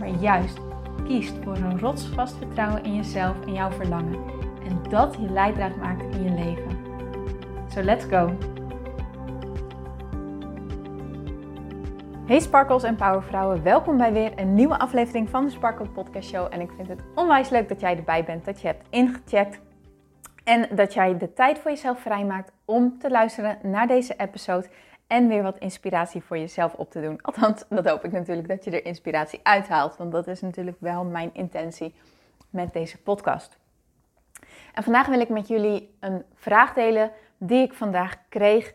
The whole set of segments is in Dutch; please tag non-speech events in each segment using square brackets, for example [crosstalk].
maar juist kiest voor een rotsvast vertrouwen in jezelf en jouw verlangen. En dat je leidraad maakt in je leven. So let's go! Hey sparkles en powervrouwen, welkom bij weer een nieuwe aflevering van de Sparkle Podcast Show. En ik vind het onwijs leuk dat jij erbij bent, dat je hebt ingecheckt en dat jij de tijd voor jezelf vrijmaakt om te luisteren naar deze episode en weer wat inspiratie voor jezelf op te doen. Althans, dat hoop ik natuurlijk dat je er inspiratie uithaalt, want dat is natuurlijk wel mijn intentie met deze podcast. En vandaag wil ik met jullie een vraag delen die ik vandaag kreeg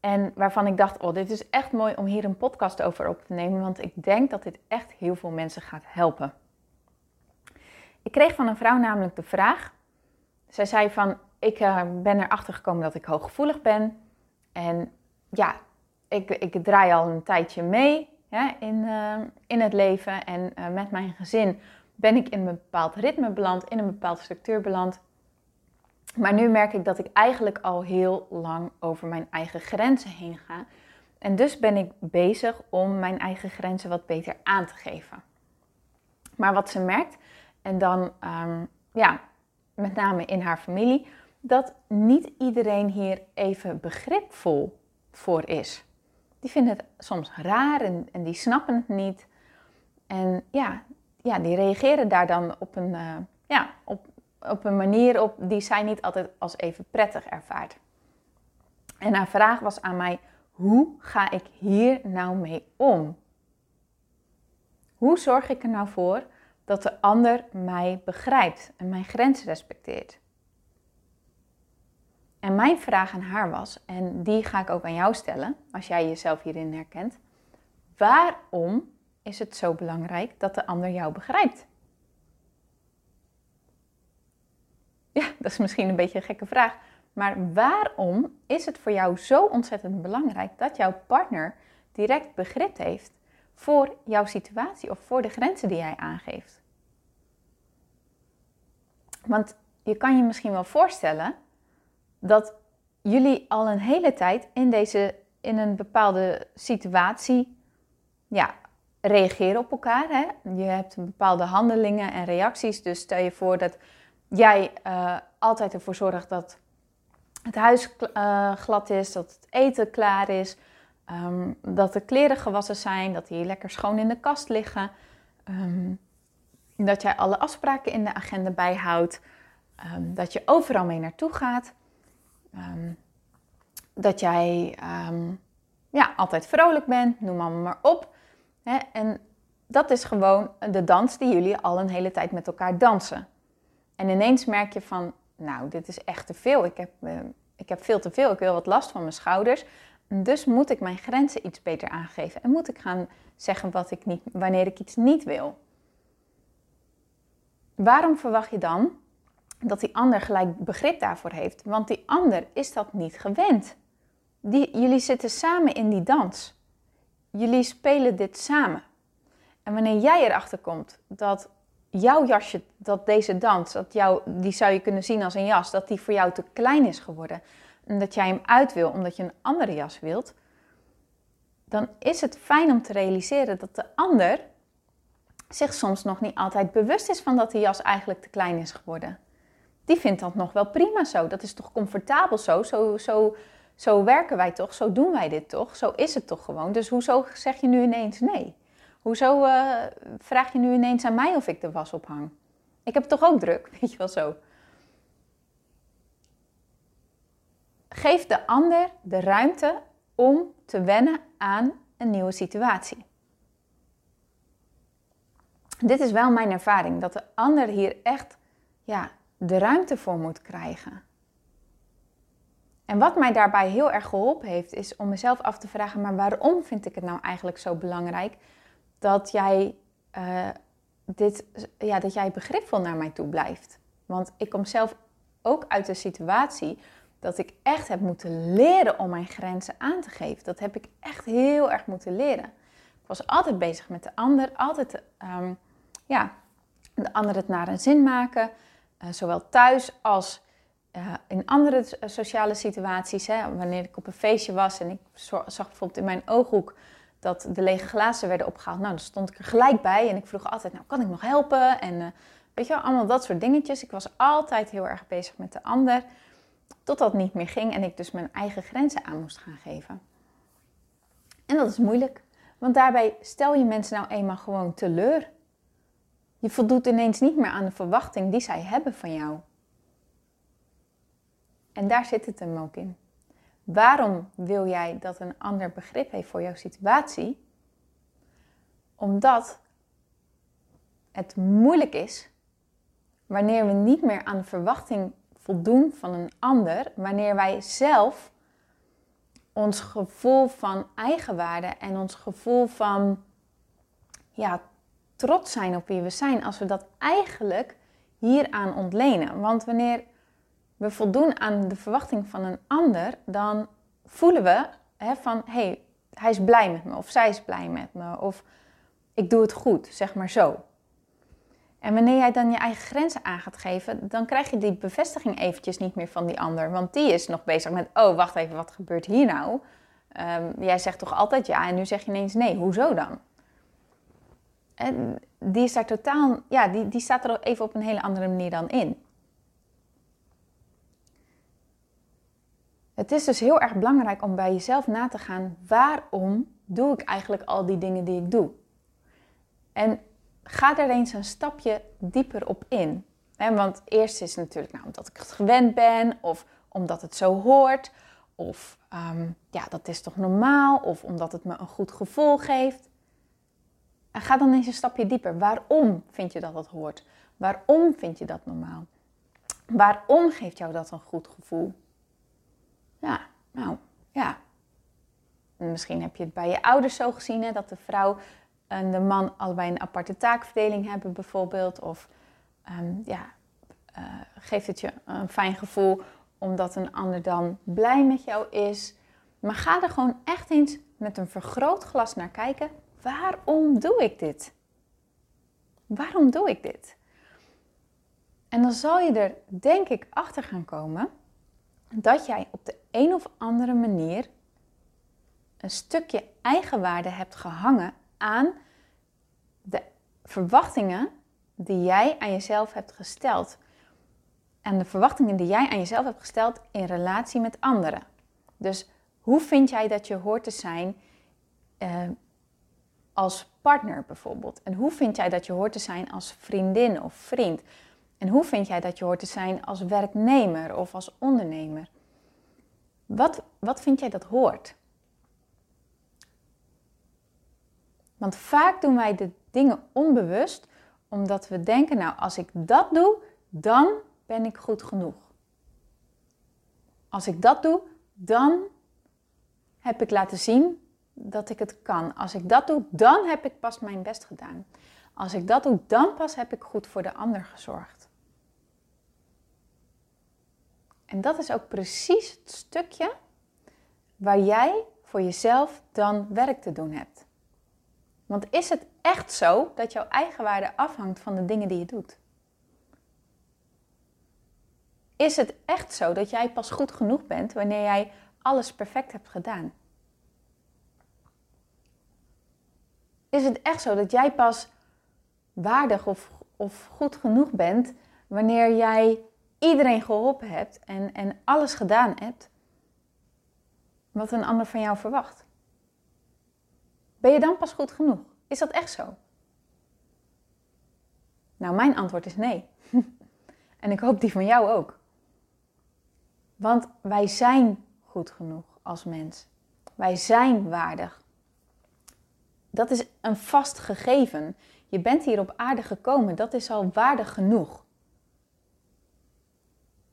en waarvan ik dacht, oh, dit is echt mooi om hier een podcast over op te nemen, want ik denk dat dit echt heel veel mensen gaat helpen. Ik kreeg van een vrouw namelijk de vraag. Zij zei van, ik uh, ben erachter gekomen dat ik hooggevoelig ben. En ja, ik, ik draai al een tijdje mee in, uh, in het leven. En uh, met mijn gezin ben ik in een bepaald ritme beland, in een bepaalde structuur beland. Maar nu merk ik dat ik eigenlijk al heel lang over mijn eigen grenzen heen ga. En dus ben ik bezig om mijn eigen grenzen wat beter aan te geven. Maar wat ze merkt, en dan um, ja, met name in haar familie, dat niet iedereen hier even begripvol voor is die vinden het soms raar en, en die snappen het niet. En ja, ja, die reageren daar dan op een, uh, ja, op, op een manier op die zij niet altijd als even prettig ervaart. En haar vraag was aan mij: hoe ga ik hier nou mee om? Hoe zorg ik er nou voor dat de ander mij begrijpt en mijn grens respecteert? En mijn vraag aan haar was, en die ga ik ook aan jou stellen, als jij jezelf hierin herkent. Waarom is het zo belangrijk dat de ander jou begrijpt? Ja, [laughs] dat is misschien een beetje een gekke vraag. Maar waarom is het voor jou zo ontzettend belangrijk dat jouw partner direct begrip heeft voor jouw situatie of voor de grenzen die jij aangeeft? Want je kan je misschien wel voorstellen dat jullie al een hele tijd in, deze, in een bepaalde situatie ja, reageren op elkaar. Hè? Je hebt bepaalde handelingen en reacties. Dus stel je voor dat jij uh, altijd ervoor zorgt dat het huis uh, glad is, dat het eten klaar is, um, dat de kleren gewassen zijn, dat die lekker schoon in de kast liggen. Um, dat jij alle afspraken in de agenda bijhoudt. Um, dat je overal mee naartoe gaat. Um, dat jij um, ja, altijd vrolijk bent, noem maar, maar op. Hè? En dat is gewoon de dans die jullie al een hele tijd met elkaar dansen. En ineens merk je van, nou, dit is echt te veel. Ik heb, uh, ik heb veel te veel. Ik wil wat last van mijn schouders. Dus moet ik mijn grenzen iets beter aangeven. En moet ik gaan zeggen wat ik niet, wanneer ik iets niet wil. Waarom verwacht je dan dat die ander gelijk begrip daarvoor heeft. Want die ander is dat niet gewend. Die, jullie zitten samen in die dans. Jullie spelen dit samen. En wanneer jij erachter komt dat jouw jasje, dat deze dans, dat jou, die zou je kunnen zien als een jas, dat die voor jou te klein is geworden. En dat jij hem uit wil omdat je een andere jas wilt. Dan is het fijn om te realiseren dat de ander zich soms nog niet altijd bewust is van dat die jas eigenlijk te klein is geworden die vindt dat nog wel prima zo. Dat is toch comfortabel zo? Zo, zo, zo werken wij toch? Zo doen wij dit toch? Zo is het toch gewoon? Dus hoezo zeg je nu ineens nee? Hoezo uh, vraag je nu ineens aan mij of ik de was ophang? Ik heb toch ook druk, [laughs] weet je wel zo. Geef de ander de ruimte om te wennen aan een nieuwe situatie. Dit is wel mijn ervaring, dat de ander hier echt ja, de ruimte voor moet krijgen. En wat mij daarbij heel erg geholpen heeft, is om mezelf af te vragen: maar waarom vind ik het nou eigenlijk zo belangrijk dat jij uh, dit, ja, dat jij begripvol naar mij toe blijft. Want ik kom zelf ook uit de situatie dat ik echt heb moeten leren om mijn grenzen aan te geven. Dat heb ik echt heel erg moeten leren. Ik was altijd bezig met de ander, altijd um, ja, de ander het naar een zin maken. Uh, zowel thuis als uh, in andere sociale situaties. Hè. Wanneer ik op een feestje was en ik zag bijvoorbeeld in mijn ooghoek dat de lege glazen werden opgehaald. Nou, dan stond ik er gelijk bij en ik vroeg altijd, nou, kan ik nog helpen? En weet je wel, allemaal dat soort dingetjes. Ik was altijd heel erg bezig met de ander, totdat het niet meer ging en ik dus mijn eigen grenzen aan moest gaan geven. En dat is moeilijk, want daarbij stel je mensen nou eenmaal gewoon teleur. Je voldoet ineens niet meer aan de verwachting die zij hebben van jou. En daar zit het hem ook in. Waarom wil jij dat een ander begrip heeft voor jouw situatie? Omdat het moeilijk is wanneer we niet meer aan de verwachting voldoen van een ander, wanneer wij zelf ons gevoel van eigenwaarde en ons gevoel van ja, trots zijn op wie we zijn, als we dat eigenlijk hieraan ontlenen. Want wanneer we voldoen aan de verwachting van een ander, dan voelen we hè, van hé, hey, hij is blij met me of zij is blij met me of ik doe het goed, zeg maar zo. En wanneer jij dan je eigen grenzen aan gaat geven, dan krijg je die bevestiging eventjes niet meer van die ander. Want die is nog bezig met, oh wacht even, wat gebeurt hier nou? Um, jij zegt toch altijd ja en nu zeg je ineens nee, hoezo dan? En die is totaal, ja, die, die staat er even op een hele andere manier dan in. Het is dus heel erg belangrijk om bij jezelf na te gaan: waarom doe ik eigenlijk al die dingen die ik doe? En ga er eens een stapje dieper op in. want eerst is het natuurlijk nou, omdat ik het gewend ben, of omdat het zo hoort, of ehm, ja, dat is toch normaal, of omdat het me een goed gevoel geeft. En ga dan eens een stapje dieper. Waarom vind je dat dat hoort? Waarom vind je dat normaal? Waarom geeft jou dat een goed gevoel? Ja, nou ja. Misschien heb je het bij je ouders zo gezien, hè, dat de vrouw en de man allebei een aparte taakverdeling hebben, bijvoorbeeld. Of um, ja, uh, geeft het je een fijn gevoel omdat een ander dan blij met jou is. Maar ga er gewoon echt eens met een vergrootglas naar kijken. Waarom doe ik dit? Waarom doe ik dit? En dan zal je er, denk ik, achter gaan komen dat jij op de een of andere manier een stukje eigenwaarde hebt gehangen aan de verwachtingen die jij aan jezelf hebt gesteld. En de verwachtingen die jij aan jezelf hebt gesteld in relatie met anderen. Dus hoe vind jij dat je hoort te zijn uh, als partner bijvoorbeeld? En hoe vind jij dat je hoort te zijn als vriendin of vriend? En hoe vind jij dat je hoort te zijn als werknemer of als ondernemer? Wat, wat vind jij dat hoort? Want vaak doen wij de dingen onbewust omdat we denken, nou als ik dat doe, dan ben ik goed genoeg. Als ik dat doe, dan heb ik laten zien dat ik het kan. Als ik dat doe, dan heb ik pas mijn best gedaan. Als ik dat doe, dan pas heb ik goed voor de ander gezorgd. En dat is ook precies het stukje waar jij voor jezelf dan werk te doen hebt. Want is het echt zo dat jouw eigenwaarde afhangt van de dingen die je doet? Is het echt zo dat jij pas goed genoeg bent wanneer jij alles perfect hebt gedaan? Is het echt zo dat jij pas waardig of, of goed genoeg bent wanneer jij iedereen geholpen hebt en, en alles gedaan hebt wat een ander van jou verwacht? Ben je dan pas goed genoeg? Is dat echt zo? Nou, mijn antwoord is nee. [laughs] en ik hoop die van jou ook. Want wij zijn goed genoeg als mens. Wij zijn waardig. Dat is een vast gegeven. Je bent hier op aarde gekomen. Dat is al waardig genoeg.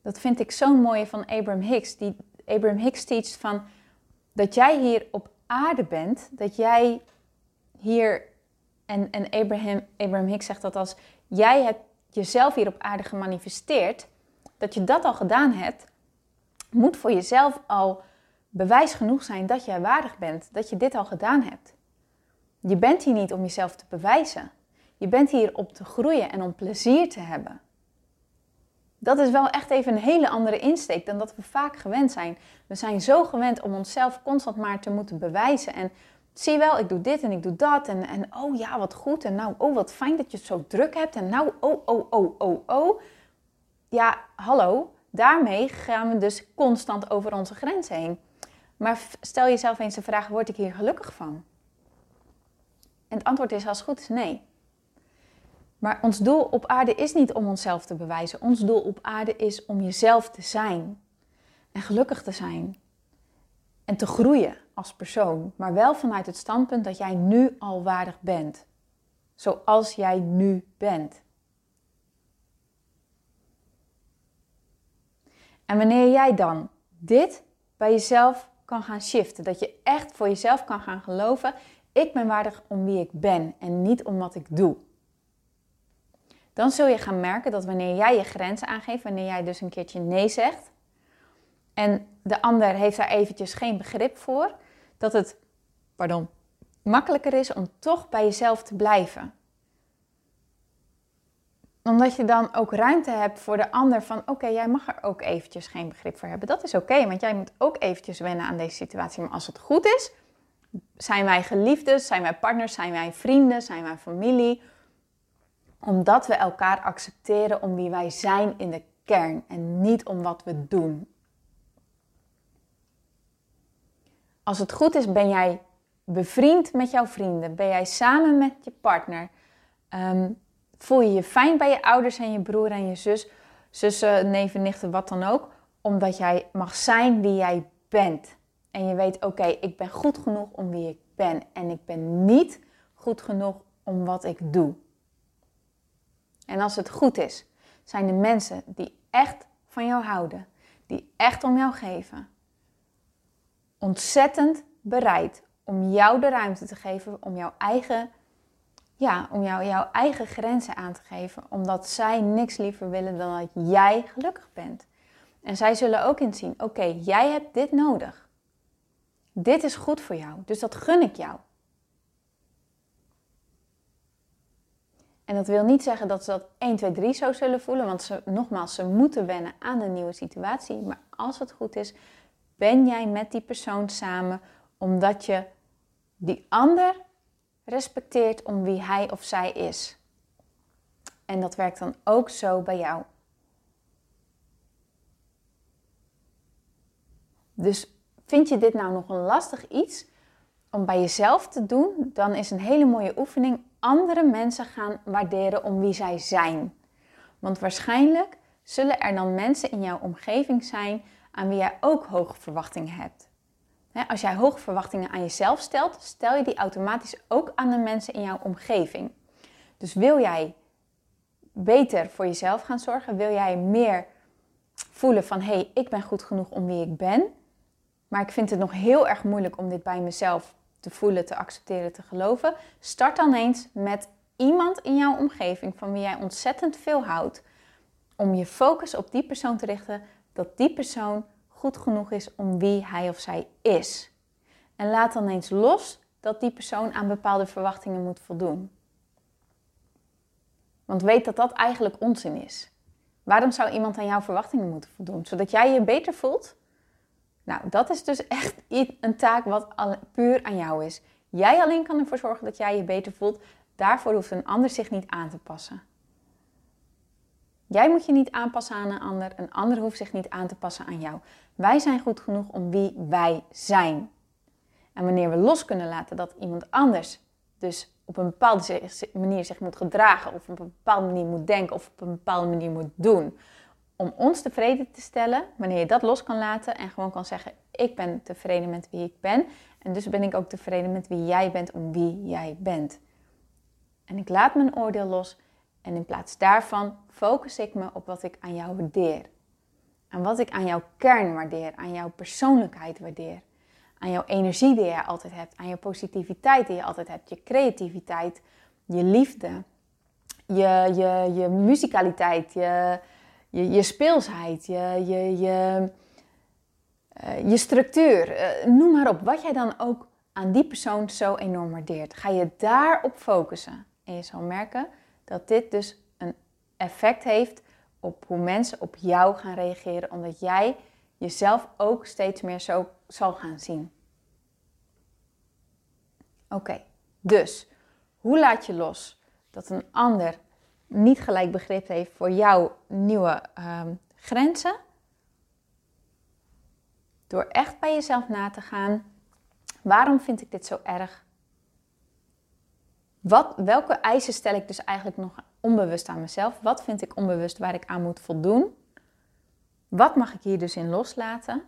Dat vind ik zo'n mooie van Abraham Hicks. Die, Abraham Hicks teacht van dat jij hier op aarde bent, dat jij hier En, en Abraham, Abraham Hicks zegt dat als jij hebt jezelf hier op aarde gemanifesteerd, dat je dat al gedaan hebt, moet voor jezelf al bewijs genoeg zijn dat jij waardig bent, dat je dit al gedaan hebt. Je bent hier niet om jezelf te bewijzen. Je bent hier om te groeien en om plezier te hebben. Dat is wel echt even een hele andere insteek dan dat we vaak gewend zijn. We zijn zo gewend om onszelf constant maar te moeten bewijzen. En zie wel, ik doe dit en ik doe dat. En, en oh ja, wat goed. En nou, oh wat fijn dat je het zo druk hebt. En nou, oh, oh, oh, oh, oh. Ja, hallo. Daarmee gaan we dus constant over onze grenzen heen. Maar stel jezelf eens de vraag: word ik hier gelukkig van? En het antwoord is als goed nee. Maar ons doel op aarde is niet om onszelf te bewijzen. Ons doel op aarde is om jezelf te zijn. En gelukkig te zijn. En te groeien als persoon. Maar wel vanuit het standpunt dat jij nu al waardig bent. Zoals jij nu bent. En wanneer jij dan dit bij jezelf kan gaan shiften, dat je echt voor jezelf kan gaan geloven: ik ben waardig om wie ik ben en niet om wat ik doe. Dan zul je gaan merken dat wanneer jij je grenzen aangeeft, wanneer jij dus een keertje nee zegt en de ander heeft daar eventjes geen begrip voor, dat het, pardon, makkelijker is om toch bij jezelf te blijven omdat je dan ook ruimte hebt voor de ander van oké, jij mag er ook eventjes geen begrip voor hebben. Dat is oké, want jij moet ook eventjes wennen aan deze situatie. Maar als het goed is, zijn wij geliefdes, zijn wij partners, zijn wij vrienden, zijn wij familie. Omdat we elkaar accepteren om wie wij zijn in de kern en niet om wat we doen. Als het goed is, ben jij bevriend met jouw vrienden, ben jij samen met je partner. Um, Voel je je fijn bij je ouders en je broer en je zus, zussen, neven, nichten, wat dan ook, omdat jij mag zijn wie jij bent. En je weet, oké, ik ben goed genoeg om wie ik ben en ik ben niet goed genoeg om wat ik doe. En als het goed is, zijn de mensen die echt van jou houden, die echt om jou geven, ontzettend bereid om jou de ruimte te geven om jouw eigen ja, om jou jouw eigen grenzen aan te geven, omdat zij niks liever willen dan dat jij gelukkig bent. En zij zullen ook inzien: oké, jij hebt dit nodig. Dit is goed voor jou, dus dat gun ik jou. En dat wil niet zeggen dat ze dat 1, 2, 3 zo zullen voelen, want ze, nogmaals, ze moeten wennen aan een nieuwe situatie. Maar als het goed is, ben jij met die persoon samen omdat je die ander respecteert om wie hij of zij is. En dat werkt dan ook zo bij jou. Dus vind je dit nou nog een lastig iets om bij jezelf te doen, dan is een hele mooie oefening andere mensen gaan waarderen om wie zij zijn. Want waarschijnlijk zullen er dan mensen in jouw omgeving zijn aan wie jij ook hoge verwachtingen hebt. Als jij hoge verwachtingen aan jezelf stelt, stel je die automatisch ook aan de mensen in jouw omgeving. Dus wil jij beter voor jezelf gaan zorgen? Wil jij meer voelen van hé, hey, ik ben goed genoeg om wie ik ben, maar ik vind het nog heel erg moeilijk om dit bij mezelf te voelen, te accepteren, te geloven? Start dan eens met iemand in jouw omgeving van wie jij ontzettend veel houdt, om je focus op die persoon te richten, dat die persoon goed genoeg is om wie hij of zij is. En laat dan eens los dat die persoon aan bepaalde verwachtingen moet voldoen. Want weet dat dat eigenlijk onzin is. Waarom zou iemand aan jouw verwachtingen moeten voldoen? Zodat jij je beter voelt? Nou, dat is dus echt een taak wat puur aan jou is. Jij alleen kan ervoor zorgen dat jij je beter voelt. Daarvoor hoeft een ander zich niet aan te passen. Jij moet je niet aanpassen aan een ander, een ander hoeft zich niet aan te passen aan jou. Wij zijn goed genoeg om wie wij zijn. En wanneer we los kunnen laten dat iemand anders dus op een bepaalde manier zich moet gedragen, of op een bepaalde manier moet denken, of op een bepaalde manier moet doen, om ons tevreden te stellen, wanneer je dat los kan laten en gewoon kan zeggen: Ik ben tevreden met wie ik ben, en dus ben ik ook tevreden met wie jij bent om wie jij bent. En ik laat mijn oordeel los en in plaats daarvan focus ik me op wat ik aan jou waardeer. Aan wat ik aan jouw kern waardeer, aan jouw persoonlijkheid waardeer. Aan jouw energie die je altijd hebt, aan jouw positiviteit die je altijd hebt, je creativiteit, je liefde, je, je, je muzikaliteit, je, je, je speelsheid, je, je, je, uh, je structuur. Uh, noem maar op. Wat jij dan ook aan die persoon zo enorm waardeert. Ga je daarop focussen. En je zal merken dat dit dus een effect heeft op hoe mensen op jou gaan reageren. Omdat jij jezelf ook steeds meer zo zal gaan zien. Oké, dus hoe laat je los dat een ander niet gelijk begrip heeft voor jouw nieuwe um, grenzen? Door echt bij jezelf na te gaan. Waarom vind ik dit zo erg? Wat, welke eisen stel ik dus eigenlijk nog onbewust aan mezelf? Wat vind ik onbewust waar ik aan moet voldoen? Wat mag ik hier dus in loslaten?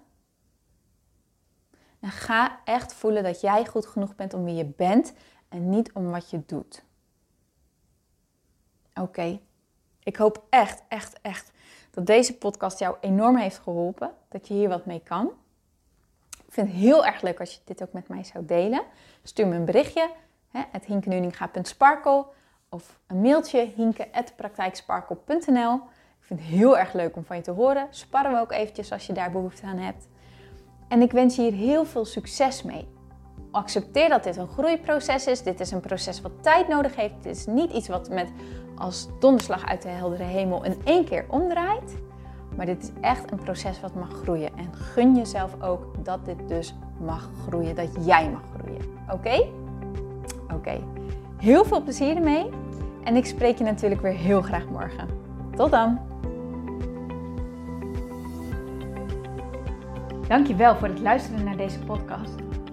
En ga echt voelen dat jij goed genoeg bent om wie je bent en niet om wat je doet. Oké, ik hoop echt, echt, echt dat deze podcast jou enorm heeft geholpen. Dat je hier wat mee kan. Ik vind het heel erg leuk als je dit ook met mij zou delen. Stuur me een berichtje, het hinkenuninga.sparkle of een mailtje, hinke.praktijksparkle.nl. Ik vind het heel erg leuk om van je te horen. Sparren we ook eventjes als je daar behoefte aan hebt. En ik wens je hier heel veel succes mee. Accepteer dat dit een groeiproces is. Dit is een proces wat tijd nodig heeft. Dit is niet iets wat met als donderslag uit de heldere hemel in één keer omdraait. Maar dit is echt een proces wat mag groeien. En gun jezelf ook dat dit dus mag groeien. Dat jij mag groeien. Oké? Oké. Heel veel plezier ermee. En ik spreek je natuurlijk weer heel graag morgen. Tot dan! Dankjewel voor het luisteren naar deze podcast.